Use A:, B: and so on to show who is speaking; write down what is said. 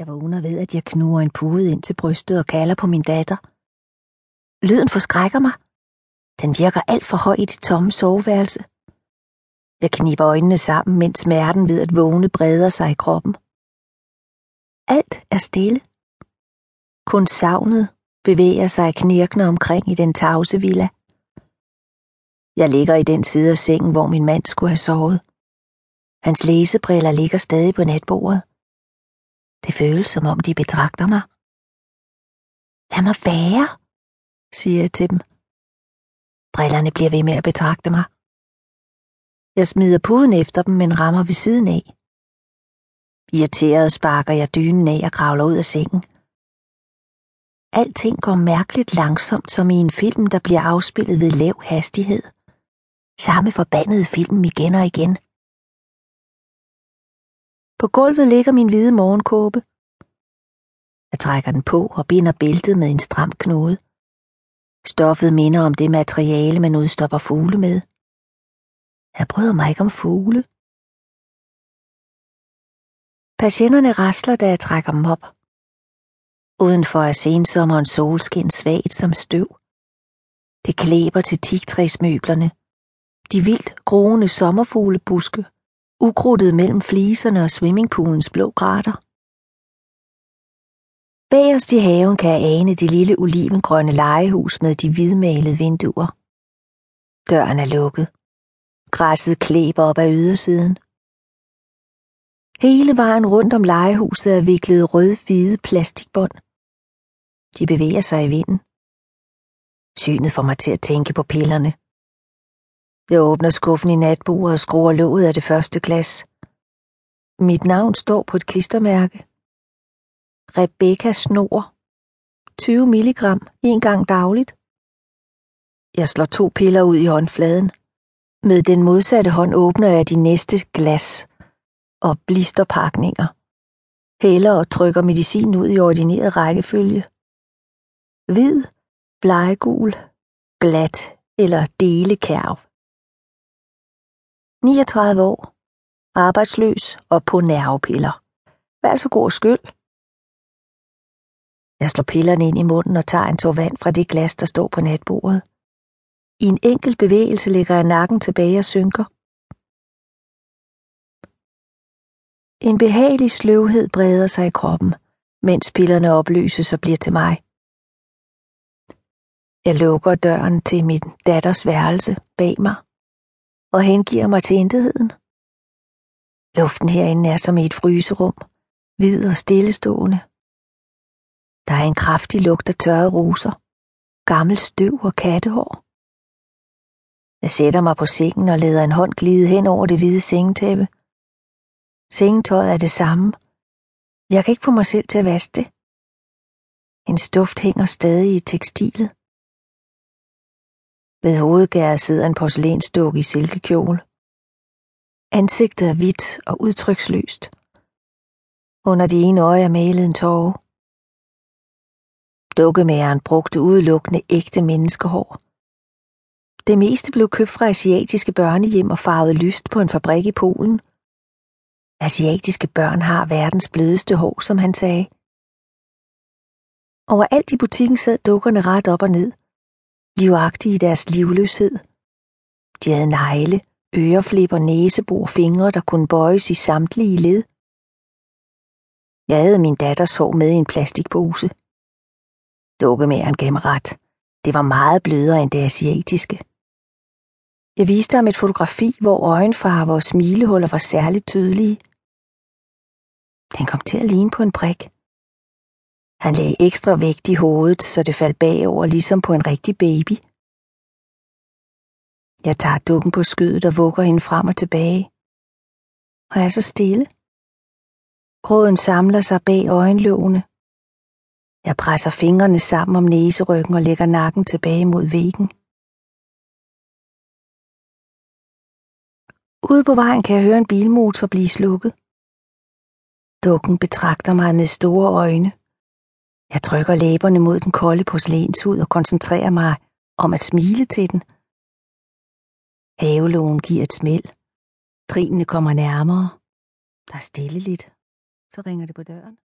A: Jeg vågner ved, at jeg knuger en pude ind til brystet og kalder på min datter. Lyden forskrækker mig. Den virker alt for høj i det tomme soveværelse. Jeg kniber øjnene sammen, mens smerten ved at vågne breder sig i kroppen. Alt er stille. Kun savnet bevæger sig knirkende omkring i den tavse villa. Jeg ligger i den side af sengen, hvor min mand skulle have sovet. Hans læsebriller ligger stadig på natbordet. Det føles som om de betragter mig. Lad mig være, siger jeg til dem. Brillerne bliver ved med at betragte mig. Jeg smider puden efter dem, men rammer ved siden af. Irriteret sparker jeg dynen af og kravler ud af sengen. Alting går mærkeligt langsomt, som i en film, der bliver afspillet ved lav hastighed. Samme forbandede film igen og igen. På gulvet ligger min hvide morgenkåbe. Jeg trækker den på og binder bæltet med en stram knude. Stoffet minder om det materiale, man udstopper fugle med. Jeg bryder mig ikke om fugle. Patienterne rasler, da jeg trækker dem op. Udenfor er sensommerens solskin svagt som støv. Det klæber til tigtræsmøblerne. De vildt groende sommerfuglebuske, ukrudtet mellem fliserne og swimmingpoolens blå grater. Bagerst i haven kan jeg ane det lille olivengrønne legehus med de hvidmalede vinduer. Døren er lukket. Græsset klæber op ad ydersiden. Hele vejen rundt om legehuset er viklet rød-hvide plastikbånd. De bevæger sig i vinden. Synet får mig til at tænke på pillerne. Jeg åbner skuffen i natbordet og skruer låget af det første glas. Mit navn står på et klistermærke. Rebecca Snor. 20 milligram en gang dagligt. Jeg slår to piller ud i håndfladen. Med den modsatte hånd åbner jeg de næste glas og blisterpakninger. Hælder og trykker medicin ud i ordineret rækkefølge. Hvid, bleggul, glat eller delekærv. 39 år, arbejdsløs og på nervepiller. Vær så god skyld. Jeg slår pillerne ind i munden og tager en tår vand fra det glas, der står på natbordet. I en enkelt bevægelse lægger jeg nakken tilbage og synker. En behagelig sløvhed breder sig i kroppen, mens pillerne opløses og bliver til mig. Jeg lukker døren til min datters værelse bag mig og hengiver mig til intetheden. Luften herinde er som i et fryserum, hvid og stillestående. Der er en kraftig lugt af tørre roser, gammel støv og kattehår. Jeg sætter mig på sengen og lader en hånd glide hen over det hvide sengetæppe. Sengetøjet er det samme. Jeg kan ikke få mig selv til at vaske det. En stuft hænger stadig i tekstilet. Ved hovedgæret sidder en porcelænsdukke i silkekjole. Ansigtet er hvidt og udtryksløst. Under det ene øje er malet en tårer. Dukkemageren brugte udelukkende ægte menneskehår. Det meste blev købt fra asiatiske børnehjem og farvet lyst på en fabrik i Polen. Asiatiske børn har verdens blødeste hår, som han sagde. Overalt i butikken sad dukkerne ret op og ned, livagtige i deres livløshed. De havde negle, øreflipper, næsebor, fingre, der kunne bøjes i samtlige led. Jeg havde min datters hår med i en plastikpose. Dukkemæren gav mig ret. Det var meget blødere end det asiatiske. Jeg viste ham et fotografi, hvor øjenfarver og smilehuller var særligt tydelige. Den kom til at ligne på en brik. Han lagde ekstra vægt i hovedet, så det faldt bagover ligesom på en rigtig baby. Jeg tager dukken på skødet og vugger hende frem og tilbage. Og er så stille. Gråden samler sig bag øjenlågene. Jeg presser fingrene sammen om næseryggen og lægger nakken tilbage mod væggen. Ude på vejen kan jeg høre en bilmotor blive slukket. Dukken betragter mig med store øjne. Jeg trykker læberne mod den kolde porcelænshud og koncentrerer mig om at smile til den. Havelågen giver et smæld. Trinene kommer nærmere. Der er stille lidt. Så ringer det på døren.